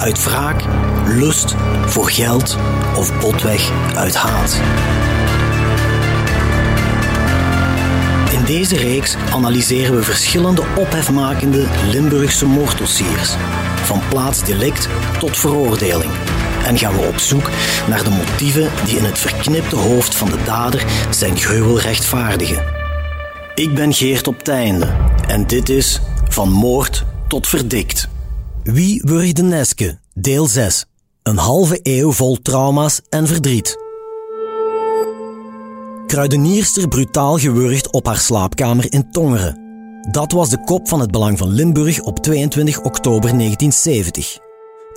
uit wraak, lust, voor geld of botweg uit haat. In deze reeks analyseren we verschillende ophefmakende Limburgse moorddossiers, van plaatsdelict tot veroordeling. En gaan we op zoek naar de motieven die in het verknipte hoofd van de dader zijn gruwel rechtvaardigen. Ik ben Geert op Teinde en dit is Van Moord tot Verdikt. Wie wurgde Neske? Deel 6. Een halve eeuw vol trauma's en verdriet. Kruidenierster brutaal gewurgd op haar slaapkamer in Tongeren. Dat was de kop van het Belang van Limburg op 22 oktober 1970.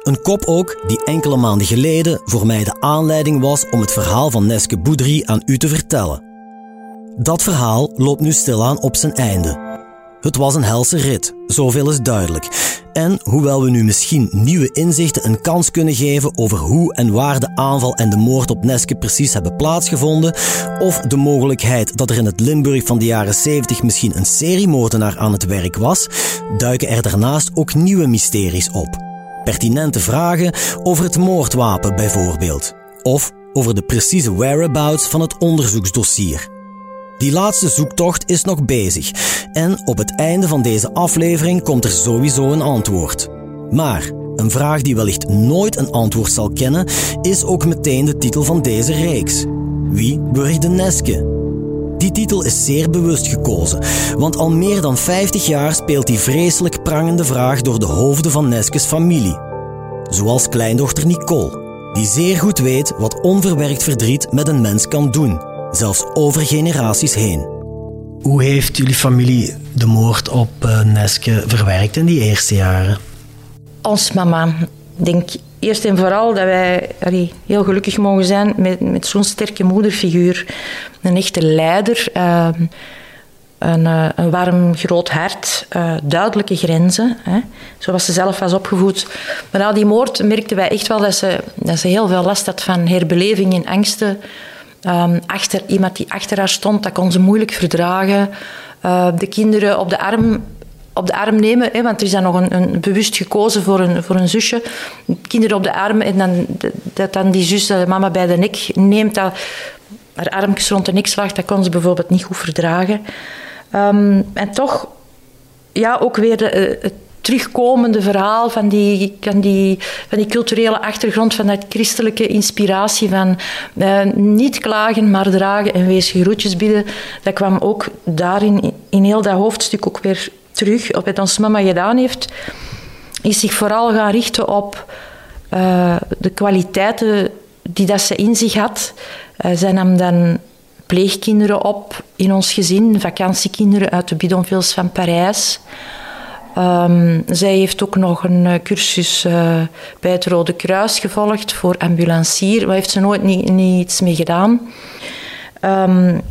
Een kop ook die enkele maanden geleden voor mij de aanleiding was om het verhaal van Neske Boudry aan u te vertellen. Dat verhaal loopt nu stilaan op zijn einde. Het was een helse rit, zoveel is duidelijk. En hoewel we nu misschien nieuwe inzichten een kans kunnen geven over hoe en waar de aanval en de moord op Neske precies hebben plaatsgevonden, of de mogelijkheid dat er in het Limburg van de jaren 70 misschien een seriemoordenaar aan het werk was, duiken er daarnaast ook nieuwe mysteries op. Pertinente vragen over het moordwapen bijvoorbeeld, of over de precieze whereabouts van het onderzoeksdossier. Die laatste zoektocht is nog bezig en op het einde van deze aflevering komt er sowieso een antwoord. Maar een vraag die wellicht nooit een antwoord zal kennen, is ook meteen de titel van deze reeks. Wie de Neske? Die titel is zeer bewust gekozen, want al meer dan 50 jaar speelt die vreselijk prangende vraag door de hoofden van Neskes familie. Zoals kleindochter Nicole, die zeer goed weet wat onverwerkt verdriet met een mens kan doen zelfs over generaties heen. Hoe heeft jullie familie de moord op uh, Neske verwerkt in die eerste jaren? Ons mama. Ik denk eerst en vooral dat wij heel gelukkig mogen zijn met, met zo'n sterke moederfiguur. Een echte leider. Uh, een, uh, een, warm, groot hart, uh, duidelijke grenzen. Hè. Zoals ze zelf was opgevoed. Maar na die moord merkten wij echt wel dat ze, dat ze heel veel last had van herbeleving en angsten Um, achter iemand die achter haar stond, dat kon ze moeilijk verdragen. Uh, de kinderen op de arm, op de arm nemen, hè, want er is dan nog een, een, bewust gekozen voor een, voor een zusje. Kinderen op de arm en dan, dat dan die zus de mama bij de nek neemt, dat haar armpjes rond de nek slaagt, dat kon ze bijvoorbeeld niet goed verdragen. Um, en toch, ja, ook weer eh, het terugkomende verhaal van die, van die, van die culturele achtergrond, van dat christelijke inspiratie van eh, niet klagen, maar dragen en wees groetjes bidden. Dat kwam ook daarin, in heel dat hoofdstuk ook weer terug. Op wat ons mama gedaan heeft, is zich vooral gaan richten op uh, de kwaliteiten die dat ze in zich had. Uh, zij nam dan pleegkinderen op in ons gezin, vakantiekinderen uit de bidonvilles van Parijs. Um, zij heeft ook nog een eh, cursus uh, bij het Rode Kruis gevolgd voor ambulancier. Daar heeft ze nooit niet, niets mee gedaan. Um,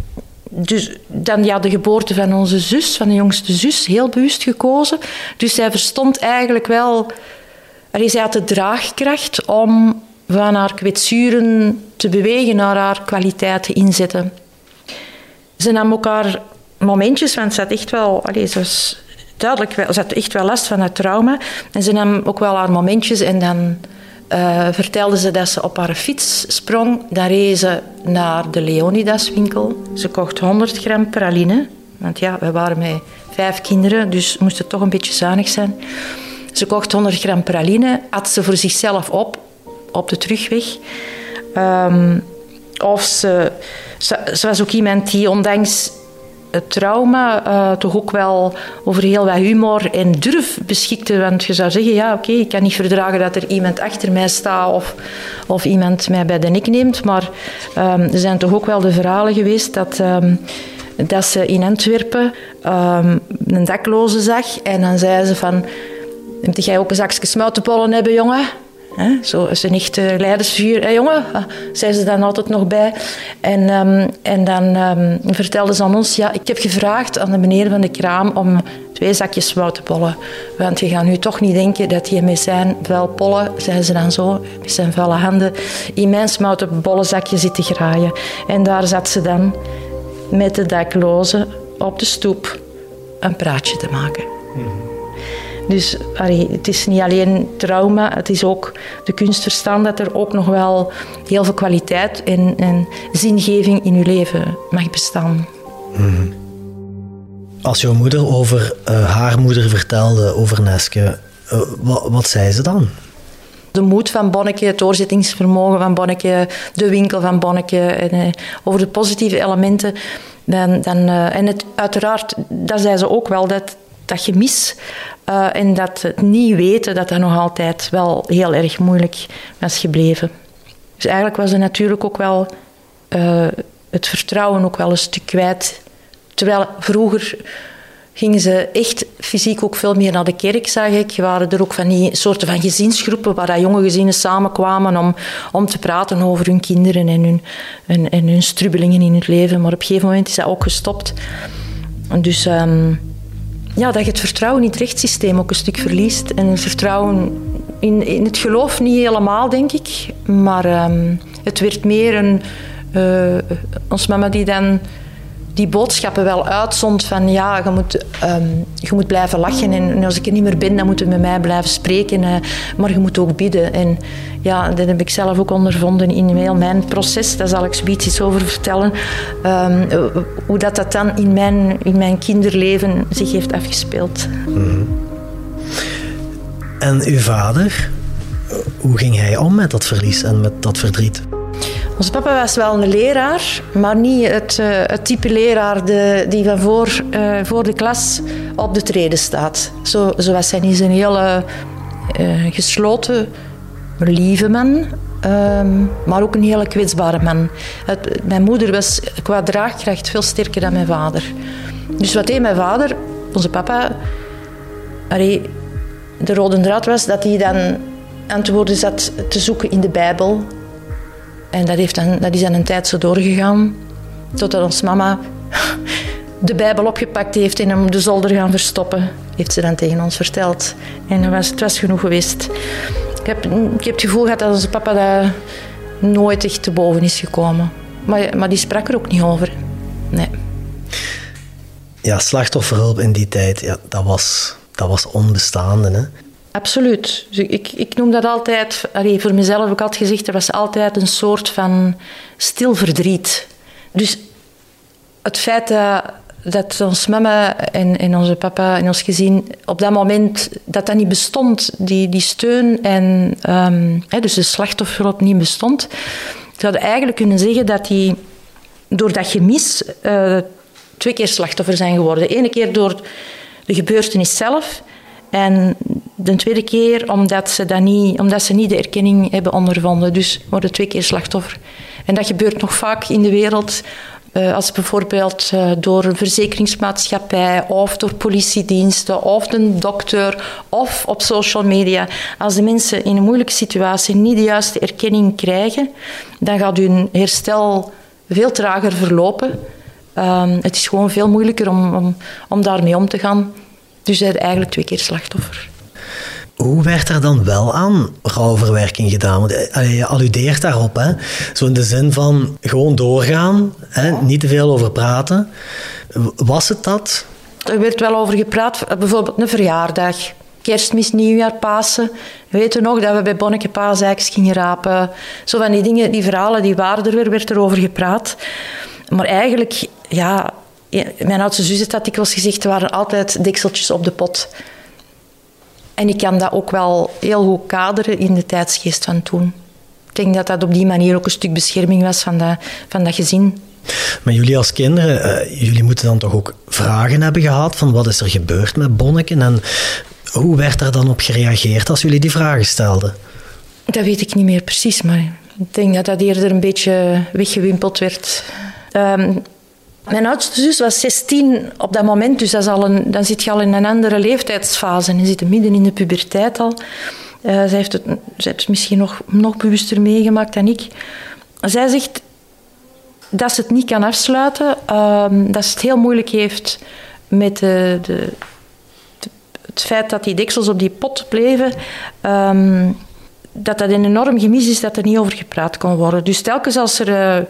dus dan ja, de geboorte van onze zus, van de jongste zus, heel bewust gekozen. Dus zij verstond eigenlijk wel... Zij had de draagkracht om van haar kwetsuren te bewegen naar haar kwaliteiten inzetten. Ze nam ook haar momentjes, want ze had echt wel... Allee, ze duidelijk ze had echt wel last van het trauma. En ze nam ook wel haar momentjes en dan uh, vertelde ze dat ze op haar fiets sprong. Dan reed ze naar de Leonidaswinkel. Ze kocht 100 gram praline. Want ja, we waren met vijf kinderen, dus moest toch een beetje zuinig zijn. Ze kocht 100 gram praline, at ze voor zichzelf op, op de terugweg. Um, of ze, ze, was ook iemand die ondanks het trauma uh, toch ook wel over heel wat humor en durf beschikte. Want je zou zeggen, ja oké, ik kan niet verdragen dat er iemand achter mij staat of, of iemand mij bij de nek neemt. Maar um, er zijn toch ook wel de verhalen geweest dat... Um, dat ze in Antwerpen um, een dakloze zag en dan zei ze van... Moet jij ook een zakje smoutenpollen hebben, jongen? Hè? Zo is een echte leidersfiguur. Hé jongen, ah, zei ze dan altijd nog bij. En, ehm, en dan um, vertelde ze aan ons, ja, ik heb gevraagd aan de meneer van de kraam om twee zakjes woutenbollen. Want je gaat nu toch niet denken dat hij met zijn vuil pollen, zei ze dan zo, met zijn vuile handen, in mijn bollenzakje zit te graaien. En daar zat ze dan met de daklozen op de stoep een praatje te maken. Dus het is niet alleen trauma, het is ook de kunst verstaan dat er ook nog wel heel veel kwaliteit en, en zingeving in je leven mag bestaan. Mhm. Als jouw moeder over uh, haar moeder vertelde, over Neske, uh, wat, wat zei ze dan? de moed van Bonneke, het doorzettingsvermogen van Bonneke, de winkel van Bonneke, en, eh, over de positieve elementen. Dan, dan, uh, en het, uiteraard, dat zei ze ook wel, dat, dat gemis uh, en dat het niet weten, dat dat nog altijd wel heel erg moeilijk was gebleven. Dus eigenlijk was er natuurlijk ook wel uh, het vertrouwen ook wel een stuk kwijt. Terwijl vroeger gingen ze echt fysiek ook veel meer naar de kerk, zag ik. Waren er ook van die soorten van gezinsgroepen waar dat jonge gezinnen samenkwamen om, om te praten over hun kinderen en hun, en, en hun strubbelingen in het leven. Maar op een gegeven moment is dat ook gestopt. Dus um, ja, dat je het vertrouwen in het rechtssysteem ook een stuk verliest. En het vertrouwen in, het geloof niet helemaal, denk ik. Maar um, het werd meer een... Uh, ons mama die dan die boodschappen wel uitzond van ja, je moet, um, je moet blijven lachen en als ik er niet meer ben, dan moeten we met mij blijven spreken, uh, maar je moet ook bidden. En ja, dat heb ik zelf ook ondervonden in heel mijn proces, daar zal ik zoiets iets over vertellen, um, hoe dat, dat dan in mijn, in mijn kinderleven zich heeft afgespeeld. Mm En uw vader, hoe ging hij om met dat verlies en met dat verdriet? Onze papa was wel een leraar, maar niet het, uh, het type leraar de, die van voor, uh, voor de klas op de treden staat. Zo, was hij niet. een hele uh, gesloten, lieve man, um, maar ook een hele kwetsbare man. Het, mijn moeder was qua draagkracht veel sterker dan mijn vader. Dus wat deed mijn vader, onze papa, allee, de rode draad was dat hij dan antwoorden zat te zoeken in de Bijbel en dat, heeft dan, dat is dan een tijd zo doorgegaan. Totdat ons mama de Bijbel opgepakt heeft en hem de zolder gaan verstoppen. Heeft ze dan tegen ons verteld. En was, het was genoeg geweest. Ik heb, ik heb het gevoel gehad dat onze papa daar nooit echt te boven is gekomen. Maar, maar die sprak er ook niet over. Nee. Ja, slachtofferhulp in die tijd, ja, dat, was, dat was onbestaande. Hè? Absoluut. Dus ik, ik noem dat altijd, allee, voor mezelf ik altijd gezegd, er was altijd een soort van stil verdriet. Dus het feit dat, dat ons mama en, onze papa en ons gezin op dat moment, dat dat niet bestond, die, die steun en um, hè, dus de slachtofferhulp niet bestond, zou eigenlijk kunnen zeggen dat die door dat gemis uh, twee keer slachtoffer zijn geworden. De ene keer door de gebeurtenis zelf en de tweede keer omdat ze, dat niet, omdat ze niet de erkenning hebben ondervonden. Dus worden twee keer slachtoffer. En dat gebeurt nog vaak in de wereld. Uh, als bijvoorbeeld uh, door een verzekeringsmaatschappij of door politiediensten of een dokter of op social media. Als de mensen in een moeilijke situatie niet de juiste erkenning krijgen, dan gaat hun herstel veel trager verlopen. Uh, het is gewoon veel moeilijker om, om, om daarmee om te gaan. Dus hij eigenlijk twee keer slachtoffer. Hoe werd er dan wel aan rouwverwerking gedaan? Eh, je alludeert daarop, hè? zo in de zin van gewoon doorgaan, hè? niet te veel over praten. Was het dat? Er werd wel over gepraat, bijvoorbeeld een verjaardag. Kerstmis, nieuwjaar, Pasen. We weten nog dat we bij Bonneke paasijks gingen rapen. Zo van die dingen, die verhalen, die waren er weer, werd er over gepraat. Maar eigenlijk, ja, mijn oudste zus heeft dat dikwijls gezegd, er waren altijd dekseltjes op de pot. En ik kan dat ook wel heel goed kaderen in de tijdsgeest van toen. Ik denk dat dat op die manier ook een stuk bescherming was van dat, van dat gezin. Maar jullie als kinderen, uh, jullie moeten dan toch ook vragen hebben gehad van wat is er gebeurd met Bonneken en hoe werd daar dan op gereageerd als jullie die vragen stelden? Dat weet ik niet meer precies, maar ik denk dat dat eerder een beetje weggewimpeld werd. Um, mijn oudste zus was 16 op dat moment, dus dat is al een, dan zit je al in een andere leeftijdsfase. Je zit midden in de puberteit al. Uh, zij, heeft het, misschien nog, nog bewuster meegemaakt dan ik. Zij zegt dat ze het niet kan afsluiten, ehm, dat ze het heel moeilijk heeft met de, de, het feit dat die deksels op die pot bleven. Ehm, dat dat een enorm gemis is dat er niet over gepraat kon worden. Dus telkens als er uh,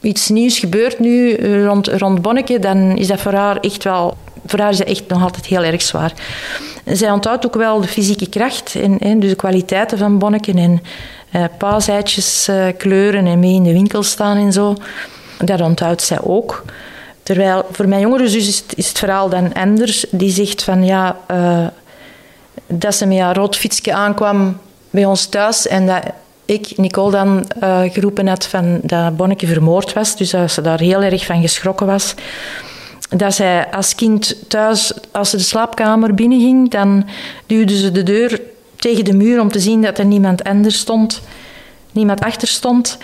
iets nieuws gebeurt nu rond, rond Bonneke, dan is dat voor haar echt wel... Voor haar is dat echt nog altijd heel erg zwaar. zij onthoudt ook wel de fysieke kracht en, dus de kwaliteiten van Bonneke en uh, kleuren en mee in de winkel staan en zo. Dat onthoudt zij ook. Terwijl voor mijn jongere zus is het, is het verhaal dan anders. Die zegt van ja, dat ze met haar rood fietsje aankwam bij ons thuis en dat ik, Nicole, dan uh, geroepen had van dat Bonneke vermoord was. Dus dat ze daar heel erg van geschrokken was. Dat zij als kind thuis, als ze de slaapkamer binnenging, dan duwde ze de deur tegen de muur om te zien dat er niemand anders stond. Niemand achter stond.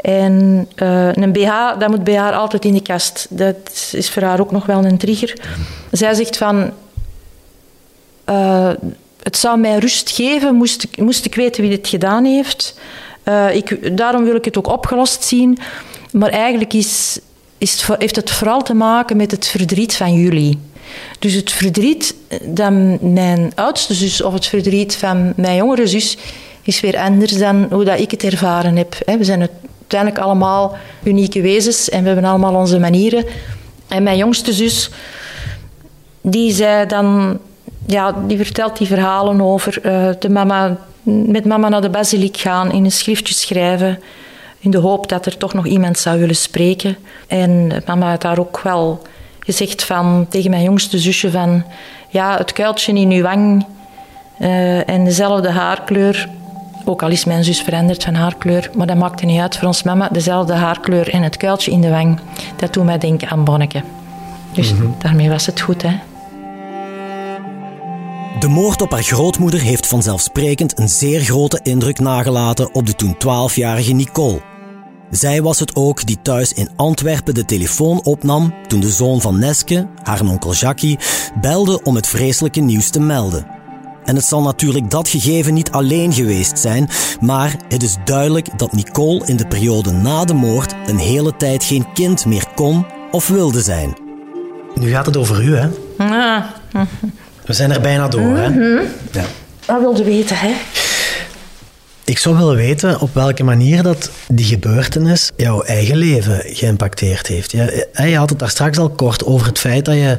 En uh, een BH, dat moet bij haar altijd in de kast. Dat is voor haar ook nog wel een trigger. Zij zegt van... Uh, het zou mij rust geven, moest ik, moest ik weten wie het gedaan heeft. Uh, ik, daarom wil ik het ook opgelost zien. Maar eigenlijk is, is heeft het vooral te maken met het verdriet van jullie. Dus het verdriet dat mijn oudste zus of het verdriet van mijn jongere zus is weer anders dan hoe dat ik het ervaren heb. We zijn uiteindelijk allemaal unieke wezens en we hebben allemaal onze manieren. En mijn jongste zus, die zei dan ja, die vertelt die verhalen over uh, de mama, met mama naar de basiliek gaan, in een schriftje schrijven, in de hoop dat er toch nog iemand zou willen spreken. En mama had daar ook wel gezegd van, tegen mijn jongste zusje van, ja, het kuiltje in uw wang uh, en dezelfde haarkleur, ook al is mijn zus veranderd van haarkleur, maar dat maakte niet uit voor ons mama, dezelfde haarkleur en het kuiltje in de wang, dat doet mij denken aan Bonneke. Dus mm -hmm. daarmee was het goed, hè. De moord op haar grootmoeder heeft vanzelfsprekend een zeer grote indruk nagelaten op de toen 12-jarige Nicole. Zij was het ook die thuis in Antwerpen de telefoon opnam toen de zoon van Neske, haar onkel Jackie, belde om het vreselijke nieuws te melden. En het zal natuurlijk dat gegeven niet alleen geweest zijn, maar het is duidelijk dat Nicole in de periode na de moord een hele tijd geen kind meer kon of wilde zijn. Nu gaat het over u, hè? Ah. We zijn er bijna door, hè? Mhm. Ja. Wat wilde weten, hè? Ik zou willen weten op welke manier dat die gebeurtenis jouw eigen leven geïmpacteerd heeft. Je, je had het daar straks al kort over het feit dat je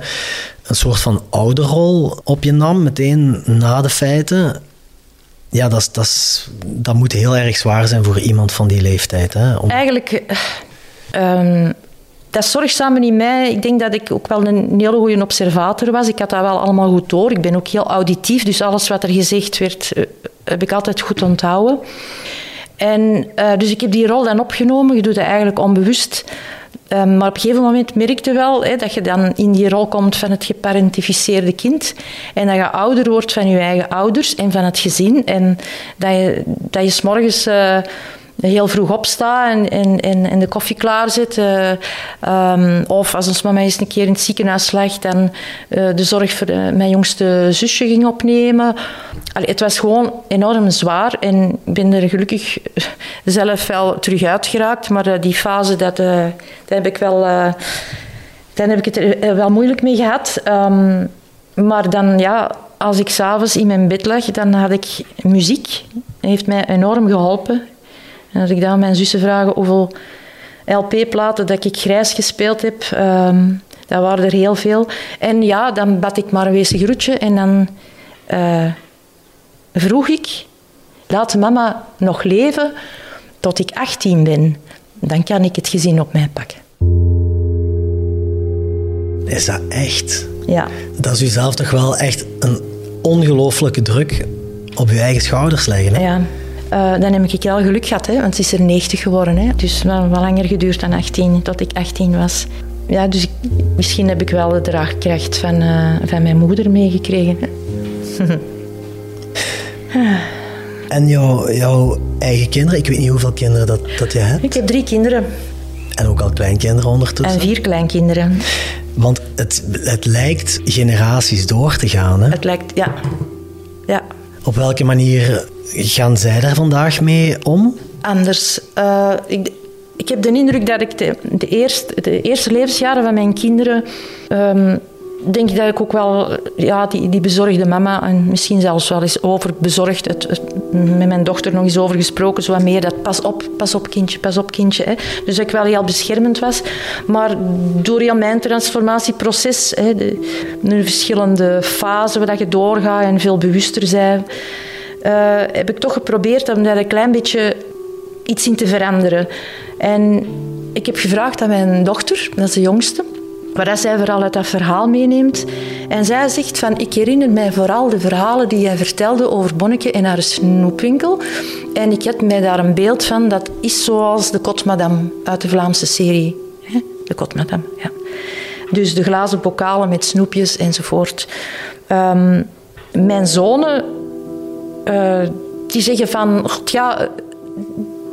een soort van ouderrol op je nam, meteen na de feiten. Ja, dat, dat, dat moet heel erg zwaar zijn voor iemand van die leeftijd. Hè, om... Eigenlijk... Um dat zorgzame in mij, ik denk dat ik ook wel een hele goede observator was. Ik had dat wel allemaal goed door. Ik ben ook heel auditief, dus alles wat er gezegd werd, eh, heb ik altijd goed onthouden. En, uh, dus ik heb die rol dan opgenomen. Je doet dat eigenlijk onbewust. Um, maar op een gegeven moment merkte wel dat je dan in die rol komt van het geparentificeerde kind. En dat je ouder wordt van je eigen ouders en van het gezin. En dat je, dat je s'morgens... Uh, heel vroeg opsta en, en, en, de koffie klaarzet. Uh, um, of als ons mama eens een keer in het ziekenhuis lag, dan uh, de zorg voor de, mijn jongste zusje ging opnemen. Allee, het was gewoon enorm zwaar en ik ben er gelukkig zelf wel terug uitgeraakt. Maar die fase, dat, dat heb ik wel... dan heb ik het er wel moeilijk mee gehad. Um, maar dan, ja, als ik s'avonds in mijn bed lag, dan had ik muziek. Dat heeft mij enorm geholpen. En als ik dan mijn zussen vragen hoeveel LP-platen dat ik grijs gespeeld heb, um, dat waren er heel veel. En ja, dan bad ik maar een wezen groetje en dan uh, vroeg ik, laat mama nog leven tot ik 18 ben. Dan kan ik het gezin op mij pakken. Is dat echt? Ja. Dat is u zelf toch wel echt een ongelooflijke druk op uw eigen schouders leggen. Hè? Ja. Uh, dan heb ik wel geluk gehad, hè, want ze is er 90 geworden. Hè. Dus wel, wel langer geduurd dan 18, tot ik 18 was. Ja, dus ik, misschien heb ik wel de draagkracht van, uh, van mijn moeder meegekregen. en jouw, jouw eigen kinderen? Ik weet niet hoeveel kinderen dat, dat je hebt. Ik heb drie kinderen. En ook al kleinkinderen ondertussen? En vier kleinkinderen. Want het, het lijkt generaties door te gaan, hè? Het lijkt, ja. Ja. Op welke manier gaan zij daar vandaag mee om? Anders. Uh, ik, ik heb de indruk dat ik de, eerste, de eerste levensjaren van mijn kinderen um, denk ik dat ik ook wel ja, die, die bezorgde mama en misschien zelfs wel eens overbezorgd, het, met mijn dochter nog eens over gesproken, zo wat meer dat pas op, pas op kindje, pas op kindje. Hè. Dus dat ik wel heel beschermend was. Maar door heel mijn transformatieproces, hè, de, de verschillende fasen waar je doorgaat en veel bewuster zijn, heb ik toch geprobeerd om daar een klein beetje iets in te veranderen. En ik heb gevraagd aan mijn dochter, dat is de jongste, waar zij vooral uit dat verhaal meeneemt. En zij zegt van, ik herinner mij vooral de verhalen die jij vertelde over Bonneke en haar snoepwinkel. En ik heb mij daar een beeld van, dat is zoals de Kotmadam uit de Vlaamse serie. De Kotmadam, ja. Dus de glazen bokalen met snoepjes enzovoort. Um, mijn zonen, uh, die zeggen van, ja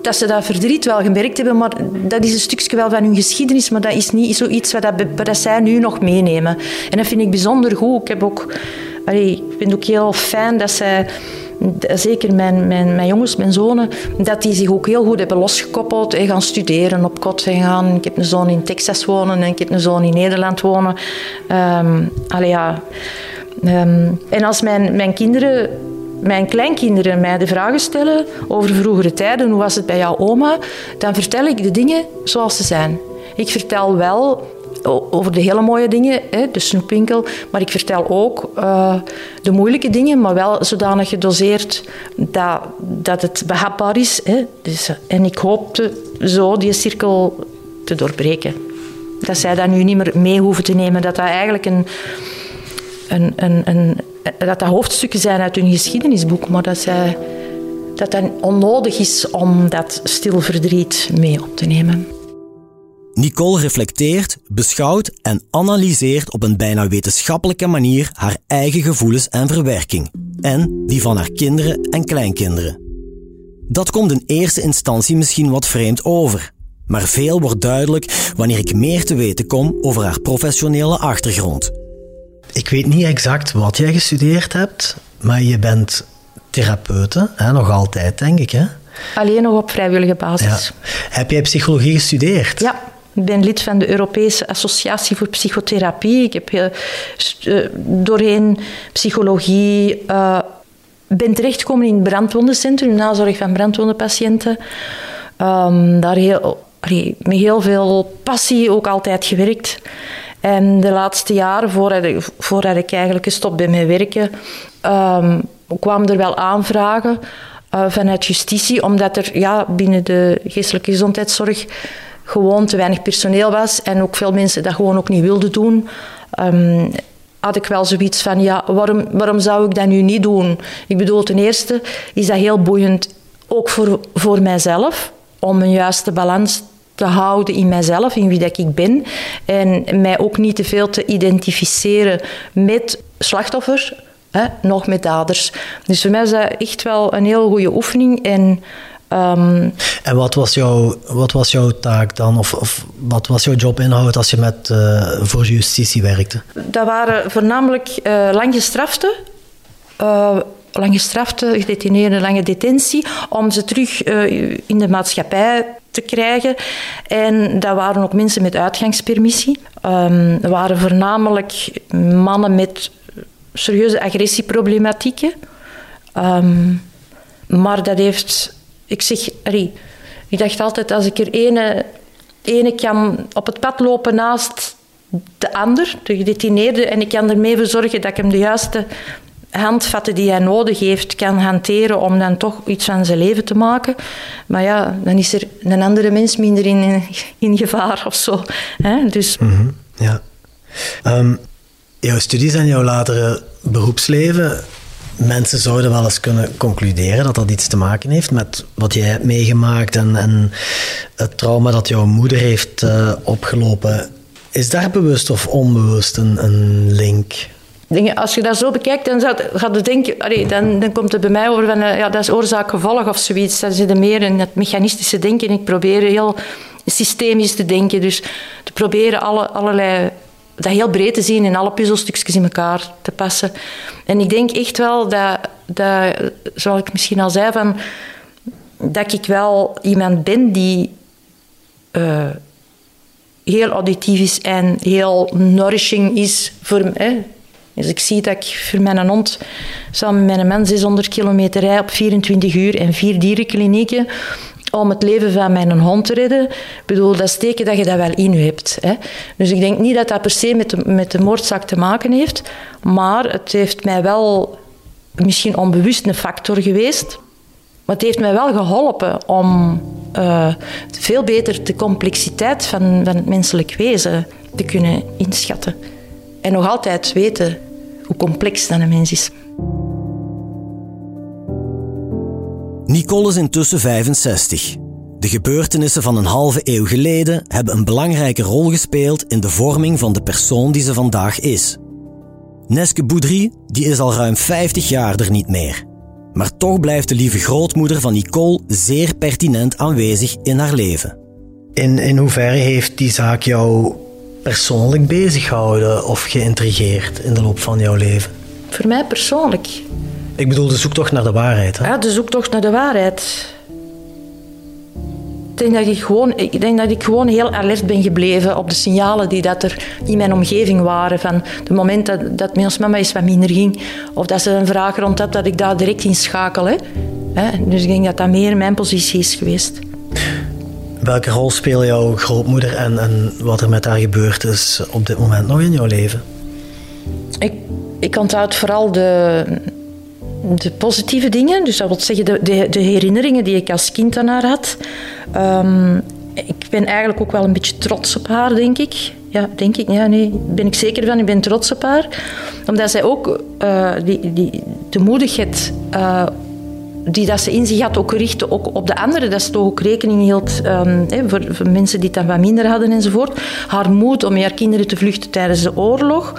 dat ze dat verdriet wel gemerkt hebben, maar dat is een stukje wel van hun geschiedenis, maar dat is niet zoiets wat, dat, zij nu nog meenemen. En dat vind ik bijzonder goed. Ik, heb ook, ik vind het ook heel fijn dat zij zeker mijn, mijn, jongens, mijn zonen, dat die zich ook heel goed hebben losgekoppeld en gaan studeren op kot en gaan. Ik heb een zoon in Texas wonen en ik heb een zoon in Nederland wonen. Um, ja. Um, en als mijn, mijn kinderen mijn kleinkinderen mij de vragen stellen over vroegere tijden, hoe was het bij jouw oma, dan vertel ik de dingen zoals ze zijn. Ik vertel wel over de hele mooie dingen, de snoepwinkel, maar ik vertel ook uh, de moeilijke dingen, maar wel zodanig gedoseerd dat, dat het behapbaar is. Dus, en ik hoopte zo die cirkel te doorbreken. Dat zij dat nu niet meer mee hoeven te nemen, dat dat eigenlijk een, een, een, een dat dat hoofdstukken zijn uit hun geschiedenisboek, maar dat, zij, dat het onnodig is om dat stil verdriet mee op te nemen. Nicole reflecteert, beschouwt en analyseert op een bijna wetenschappelijke manier haar eigen gevoelens en verwerking. En die van haar kinderen en kleinkinderen. Dat komt in eerste instantie misschien wat vreemd over. Maar veel wordt duidelijk wanneer ik meer te weten kom over haar professionele achtergrond. Ik weet niet exact wat jij gestudeerd hebt, maar je bent therapeute, hè? nog altijd, denk ik. Hè? Alleen nog op vrijwillige basis. Ja. Heb jij psychologie gestudeerd? Ja. Ik ben lid van de Europese Associatie voor Psychotherapie. Ik heb uh, doorheen psychologie uh, ben terechtgekomen in het brandwondencentrum, nazorg van brandwondenpatiënten. Um, daar heel, met heel veel passie ook altijd gewerkt. En de laatste jaren, voordat ik, ik eigenlijk gestopt ben met werken, um, kwamen er wel aanvragen uh, vanuit justitie, omdat er ja, binnen de geestelijke gezondheidszorg gewoon te weinig personeel was en ook veel mensen dat gewoon ook niet wilden doen. Um, had ik wel zoiets van, ja, waarom, waarom zou ik dat nu niet doen? Ik bedoel, ten eerste is dat heel boeiend, ook voor, voor mijzelf, om een juiste balans te houden in mijzelf, in wie dat ik ben. En mij ook niet te veel te identificeren met slachtoffers, hè, nog met daders. Dus voor mij is dat echt wel een heel goede oefening. En, um, en wat, was jouw, wat was jouw taak dan? Of, of wat was jouw jobinhoud als je met, uh, voor justitie werkte? Dat waren voornamelijk uh, langgestraften. Uh, langgestrafte, gedetineerden, lange detentie, om ze terug in de maatschappij te krijgen. En dat waren ook mensen met uitgangspermissie. Dat waren voornamelijk mannen met serieuze agressieproblematieken. Um, maar dat heeft... Ik zeg... ik dacht altijd, als ik er ene, ene kan op het pad lopen naast de ander, de gedetineerde, en ik kan ermee verzorgen dat ik hem de juiste handvatten die hij nodig heeft kan hanteren om dan toch iets van zijn leven te maken. Maar ja, dan is er een andere mens minder in, in gevaar of zo. Hè? Dus... Mm ja. Um, jouw studies en jouw latere beroepsleven, mensen zouden wel eens kunnen concluderen dat dat iets te maken heeft met wat jij hebt meegemaakt en, en het trauma dat jouw moeder heeft uh, opgelopen. Is daar bewust of onbewust een, een link? Als je dat zo bekijkt, dan zou gaat het denken, dan, dan komt het bij mij over van eh, ja, dat is oorzaak-gevolg of zoiets. Dan zit er meer in het mechanistische denken. Ik probeer heel systemisch te denken. Dus te proberen alle, allerlei, dat heel breed te zien en alle puzzelstukjes in elkaar te passen. En ik denk echt wel dat dat, zoals ik misschien al zei, van, dat ik wel iemand ben die uh, heel auditief is en heel nourishing is voor me. Dus ik zie dat ik voor mijn hond samen met mijn man 600 kilometer rij op 24 uur en vier dierenklinieken om het leven van mijn hond te redden. Ik bedoel, dat is teken dat je dat wel in hebt. Hè. Dus ik denk niet dat dat per se met de, met de moordzaak te maken heeft, maar het heeft mij wel misschien onbewust een factor geweest. Maar het heeft mij wel geholpen om uh, veel beter de complexiteit van, van het menselijk wezen te kunnen inschatten. En nog altijd weten hoe complex dat een mens is. Nicole is intussen 65. De gebeurtenissen van een halve eeuw geleden hebben een belangrijke rol gespeeld in de vorming van de persoon die ze vandaag is. Neske Boudry die is al ruim 50 jaar er niet meer. Maar toch blijft de lieve grootmoeder van Nicole zeer pertinent aanwezig in haar leven. In, in hoeverre heeft die zaak jou persoonlijk bezig gehouden of geïntrigeerd in de loop van jouw leven? Voor mij persoonlijk. Ik bedoel de zoektocht naar de waarheid. Hè? Ja, de zoektocht naar de waarheid. Ik denk, dat ik, gewoon, ik denk dat ik gewoon heel alert ben gebleven op de signalen die dat er in mijn omgeving waren. Van het moment dat, dat mama eens wat minder ging, of dat ze een vraag rond had, dat ik daar direct in schakel. Hè? Dus ik denk dat dat meer mijn positie is geweest. Welke rol speelt jouw grootmoeder en, en wat er met haar gebeurd is op dit moment nog in jouw leven? Ik, ik onthoud vooral de, de positieve dingen. Dus dat wil zeggen de, de, de herinneringen die ik als kind aan haar had. Um, ik ben eigenlijk ook wel een beetje trots op haar, denk ik. Ja, denk ik. Ja, nee, ben ik zeker van. Ik ben trots op haar. Omdat zij ook uh, die, die, de moedigheid uh, die dat ze in zich had ook richtte ook op de anderen. Dat ze toch ook rekening hield um, voor, voor, mensen die het dan wat minder hadden enzovoort. Haar moed om haar kinderen te vluchten tijdens de oorlog.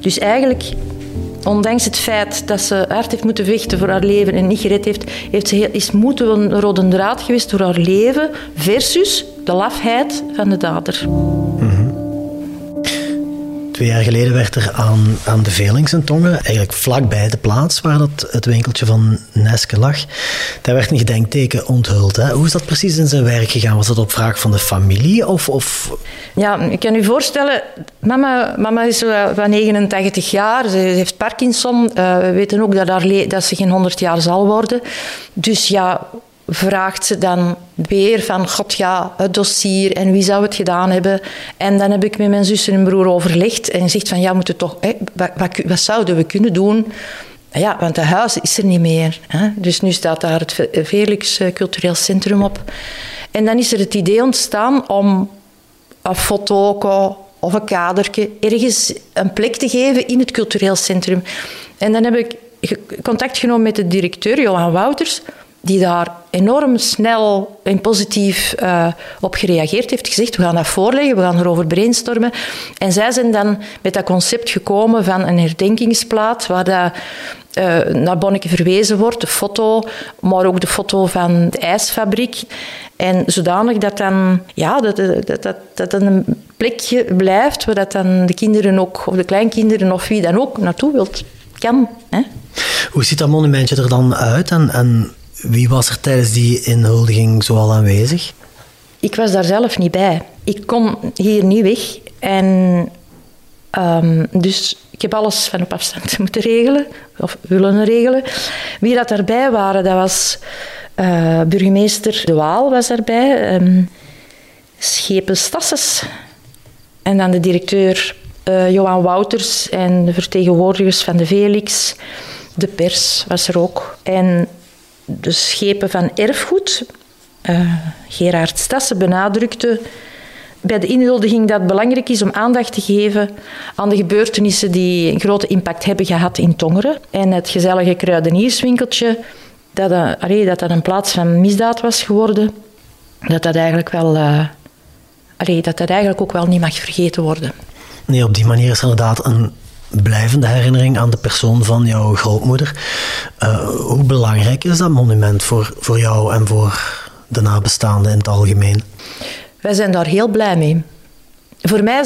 Dus eigenlijk ondanks het feit dat ze hard heeft moeten vechten voor haar leven en niet gered heeft, heeft ze heel, is moed een rode draad geweest door haar leven versus de lafheid van de dader. Twee jaar geleden werd er aan, aan de Velings en Tongen, eigenlijk vlakbij de plaats waar dat, het winkeltje van Neske lag, daar werd een gedenkteken onthuld. Hè? Hoe is dat precies in zijn werk gegaan? Was dat op vraag van de familie? Of, of... Ja, ik kan u voorstellen, mama, mama is van 89 jaar, ze heeft Parkinson. Uh, we weten ook dat, dat ze geen 100 jaar zal worden. Dus ja, vraagt ze dan weer van, god ja, het dossier en wie zou het gedaan hebben. En dan heb ik met mijn zus en broer overlegd en gezegd van, ja, moeten toch, hè, wat, wat, zouden we kunnen doen? Ja, want het huis is er niet meer. Hè? Dus nu staat daar het Felix eh, Cultureel Centrum op. En dan is er het idee ontstaan om een foto of een kadertje ergens een plek te geven in het cultureel centrum. En dan heb ik contact genomen met de directeur, Johan Wouters die daar enorm snel en positief uh, op gereageerd heeft. Gezegd, we gaan dat voorleggen, we gaan erover brainstormen. En zij zijn dan met dat concept gekomen van een herdenkingsplaat waar dat, uh, naar Bonneke verwezen wordt, de foto, maar ook de foto van de ijsfabriek. En zodanig dat dan, ja, dat, dat, dat, dat een plekje blijft waar dat dan de kinderen ook, of de kleinkinderen of wie dan ook naartoe wilt, kan. Hè? Hoe ziet dat monumentje er dan uit en, en wie was er tijdens die inhuldiging zoal aanwezig? Ik was daar zelf niet bij. Ik kon hier niet weg. En um, dus ik heb alles van op afstand moeten regelen, of willen regelen. Wie dat daarbij waren, dat was uh, burgemeester De Waal was daarbij, um, Schepen Stasses en dan de directeur uh, Johan Wouters en de vertegenwoordigers van de Velix. De pers was er ook. En de schepen van erfgoed. Uh, Gerard Stassen benadrukte bij de inhuldiging dat het belangrijk is om aandacht te geven aan de gebeurtenissen die een grote impact hebben gehad in Tongeren. En het gezellige kruidenierswinkeltje, dat, uh, dat dat een plaats van misdaad was geworden, dat dat eigenlijk wel... Uh, dat dat eigenlijk ook wel niet mag vergeten worden. Nee, op die manier is inderdaad een blijvende herinnering aan de persoon van jouw grootmoeder. Uh, hoe belangrijk is dat monument voor, voor jou en voor de nabestaanden in het algemeen? Wij zijn daar heel blij mee. voor mij,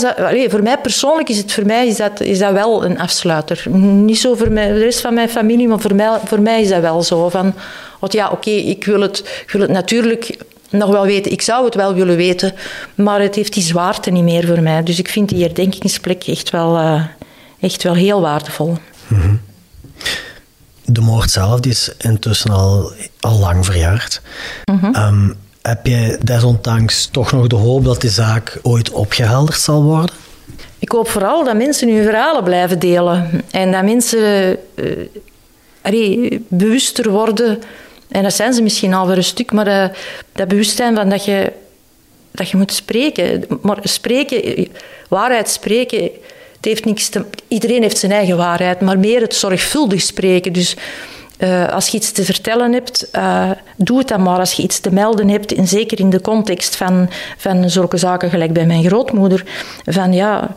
voor mij persoonlijk is het voor mij is dat, is dat wel een afsluiter. Niet zo voor mij, de rest van mijn familie, maar voor mij, voor mij is dat wel zo. Van, want ja, oké, ik, wil het, ik wil het natuurlijk nog wel weten. Ik zou het wel willen weten, maar het heeft die zwaarte niet meer voor mij. Dus ik vind die herdenkingsplek echt wel, uh, echt wel heel waardevol. Mm De moord zelf die is intussen al, al lang verjaard. Mm -hmm. um, heb jij desondanks toch nog de hoop dat die zaak ooit opgehelderd zal worden? Ik hoop vooral dat mensen hun verhalen blijven delen. En dat mensen uh, allee, bewuster worden. En dat zijn ze misschien al voor een stuk, maar uh, dat bewustzijn van dat je, dat je moet spreken. Maar spreken, waarheid spreken, het heeft niks te, iedereen heeft zijn eigen waarheid, maar meer het zorgvuldig spreken. Dus uh, als je iets te vertellen hebt, uh, doe het dan maar. Als je iets te melden hebt, en zeker in de context van, van zulke zaken, gelijk bij mijn grootmoeder, van ja,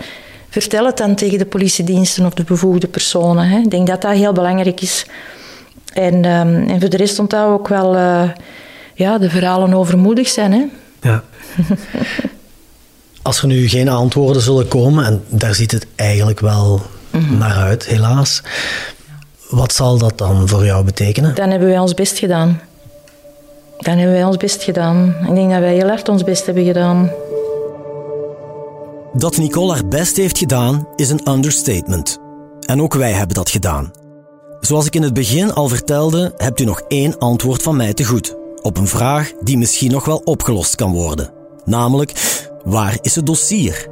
vertel het dan tegen de politiediensten of de bevoegde personen. Hè. Ik denk dat dat heel belangrijk is. En, um, en voor de rest onthouden ook wel uh, ja, de verhalen overmoedig zijn. Hè. Ja. Als er nu geen antwoorden zullen komen, en daar ziet het eigenlijk wel mm -hmm. naar uit, helaas. Wat zal dat dan voor jou betekenen? Dan hebben wij ons best gedaan. Dan hebben wij ons best gedaan. Ik denk dat wij heel hard ons best hebben gedaan. Dat Nicole haar best heeft gedaan is een understatement. En ook wij hebben dat gedaan. Zoals ik in het begin al vertelde, hebt u nog één antwoord van mij te goed. Op een vraag die misschien nog wel opgelost kan worden. Namelijk, waar is het dossier?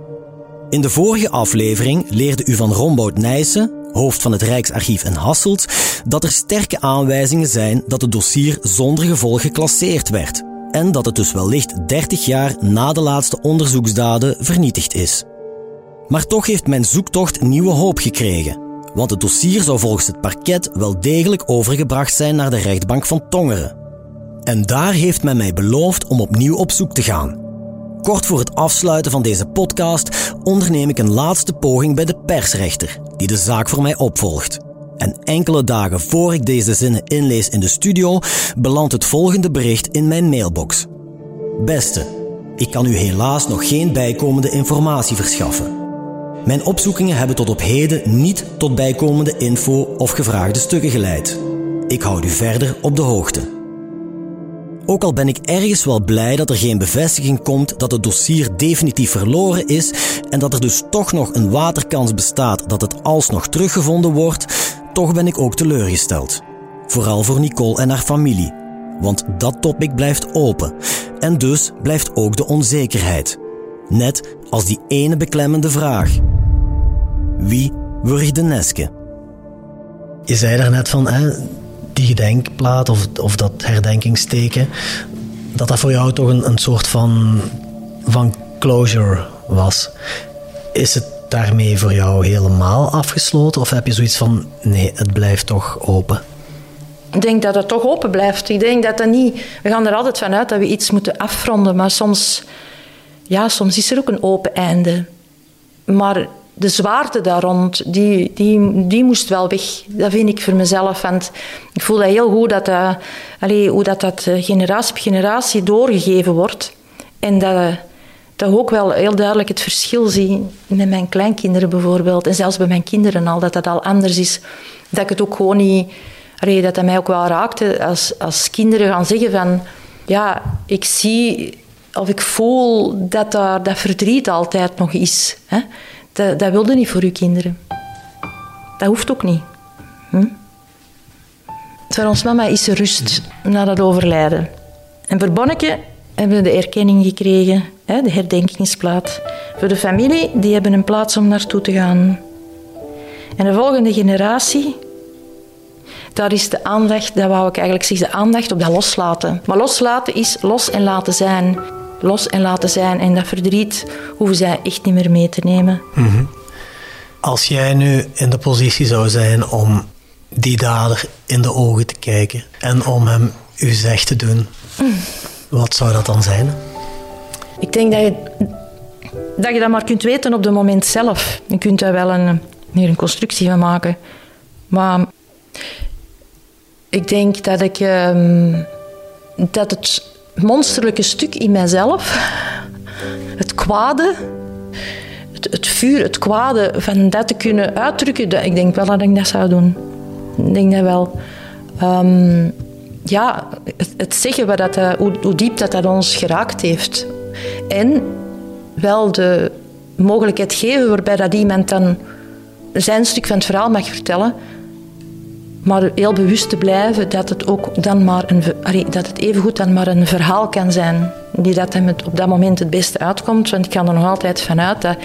In de vorige aflevering leerde u van Rombout Nijssen, hoofd van het Rijksarchief in Hasselt, dat er sterke aanwijzingen zijn dat het dossier zonder gevolg geclasseerd werd en dat het dus wellicht 30 jaar na de laatste onderzoeksdaden vernietigd is. Maar toch heeft mijn zoektocht nieuwe hoop gekregen, want het dossier zou volgens het parket wel degelijk overgebracht zijn naar de rechtbank van Tongeren. En daar heeft men mij beloofd om opnieuw op zoek te gaan. Kort voor het afsluiten van deze podcast onderneem ik een laatste poging bij de persrechter, die de zaak voor mij opvolgt. En enkele dagen voor ik deze zinnen inlees in de studio, belandt het volgende bericht in mijn mailbox. Beste, ik kan u helaas nog geen bijkomende informatie verschaffen. Mijn opzoekingen hebben tot op heden niet tot bijkomende info of gevraagde stukken geleid. Ik houd u verder op de hoogte. Ook al ben ik ergens wel blij dat er geen bevestiging komt dat het dossier definitief verloren is en dat er dus toch nog een waterkans bestaat dat het alsnog teruggevonden wordt, toch ben ik ook teleurgesteld. Vooral voor Nicole en haar familie, want dat topic blijft open en dus blijft ook de onzekerheid. Net als die ene beklemmende vraag. Wie wurgde Neske? Je zei er net van, hè, die gedenkplaat of, of dat herdenkingsteken, dat dat voor jou toch een, een soort van, van closure was. Is het daarmee voor jou helemaal afgesloten of heb je zoiets van nee, het blijft toch open? Ik denk dat het toch open blijft. Ik denk dat dat niet. We gaan er altijd van uit dat we iets moeten afronden, maar soms, ja, soms is er ook een open einde. Maar de zwaarte daar rond, die, die, die moest wel weg. Dat vind ik voor mezelf. Want ik voel dat heel goed dat dat, allez, hoe dat, dat eh, generatie op generatie doorgegeven wordt. En dat, dat ook wel heel duidelijk het verschil zie met mijn kleinkinderen bijvoorbeeld. En zelfs bij mijn kinderen al, dat dat al anders is. Dat ik het ook gewoon niet... Dat dat mij ook wel raakte als, als kinderen gaan zeggen van... Ja, ik zie of ik voel dat daar, dat verdriet altijd nog is. Hè? Dat, dat wilde niet voor uw kinderen. Dat hoeft ook niet. Hm? Voor ons mama is er rust na dat overlijden. En voor Bonneke hebben we de erkenning gekregen, hè, de herdenkingsplaat. Voor de familie, die hebben een plaats om naartoe te gaan. En de volgende generatie, daar is de aandacht, dat wou ik eigenlijk zeggen, de aandacht op dat loslaten. Maar loslaten is los en laten zijn los en laten zijn. En dat verdriet hoeven zij echt niet meer mee te nemen. Mhm. Als jij nu in de positie zou zijn om die dader in de ogen te kijken en om hem u zegt te doen, wat zou dat dan zijn? Ik denk dat je, dat je dat maar kunt weten op het moment zelf. Je kunt daar wel een, meer een constructie van maken. Maar ik denk dat ik um, dat het monsterlijke stuk in mijzelf, het kwade, het, het vuur, het kwade van dat te kunnen uitdrukken, dat, ik denk wel dat ik dat zou doen. Ik denk dat wel. Ehm, ja, het, zeggen wat dat, eh, hoe, hoe diep dat, dat ons geraakt heeft. En wel de mogelijkheid geven waarbij dat iemand dan zijn stuk van het verhaal mag vertellen, maar heel bewust te blijven dat het ook dan maar een, dat het evengoed dan maar een verhaal kan zijn die dat hem op dat moment het beste uitkomt. Want ik ga er nog altijd vanuit dat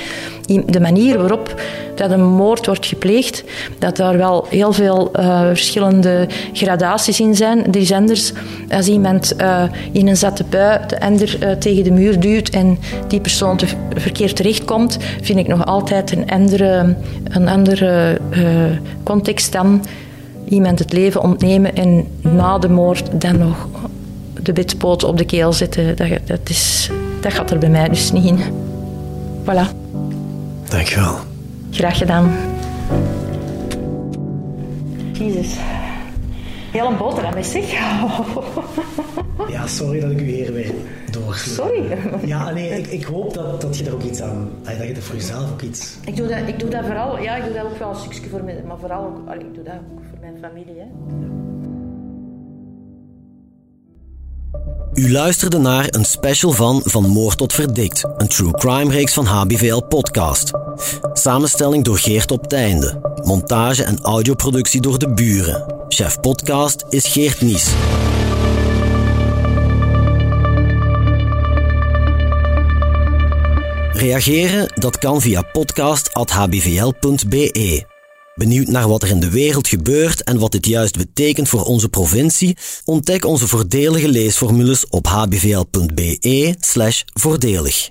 de manier waarop dat een moord wordt gepleegd, dat daar wel heel veel uh, verschillende gradaties in zijn. Die zenders, als iemand uh, in een zatte bui de ander uh, tegen de muur duwt en die persoon te verkeerd terechtkomt, vind ik nog altijd een andere, een andere context dan iemand het leven ontnemen en na de moord dan nog de bitpoot op de keel zetten. Dat, dat, is, dat gaat er bij mij dus niet in. Voilà. Dankjewel. Graag gedaan. Jezus. Heel een boterham is zeg. Ja, sorry dat ik u hier weer door. Sorry. Ja, nee, ik, ik hoop dat, dat je er ook iets aan... Dat je er voor jezelf ook iets... Ik doe dat, ik doe dat vooral... Ja, ik doe dat ook wel een stukje voor mij, maar vooral ook... Ik doe dat ook mijn familie, hè. U luisterde naar een special van Van Moord tot Verdikt, een true crime reeks van HBVL Podcast. Samenstelling door Geert op Teinde. Montage en audioproductie door de buren. Chef podcast is Geert Nies. Reageren? Dat kan via podcast.hbvl.be. Benieuwd naar wat er in de wereld gebeurt en wat dit juist betekent voor onze provincie? Ontdek onze voordelige leesformules op hbvl.be/voordelig.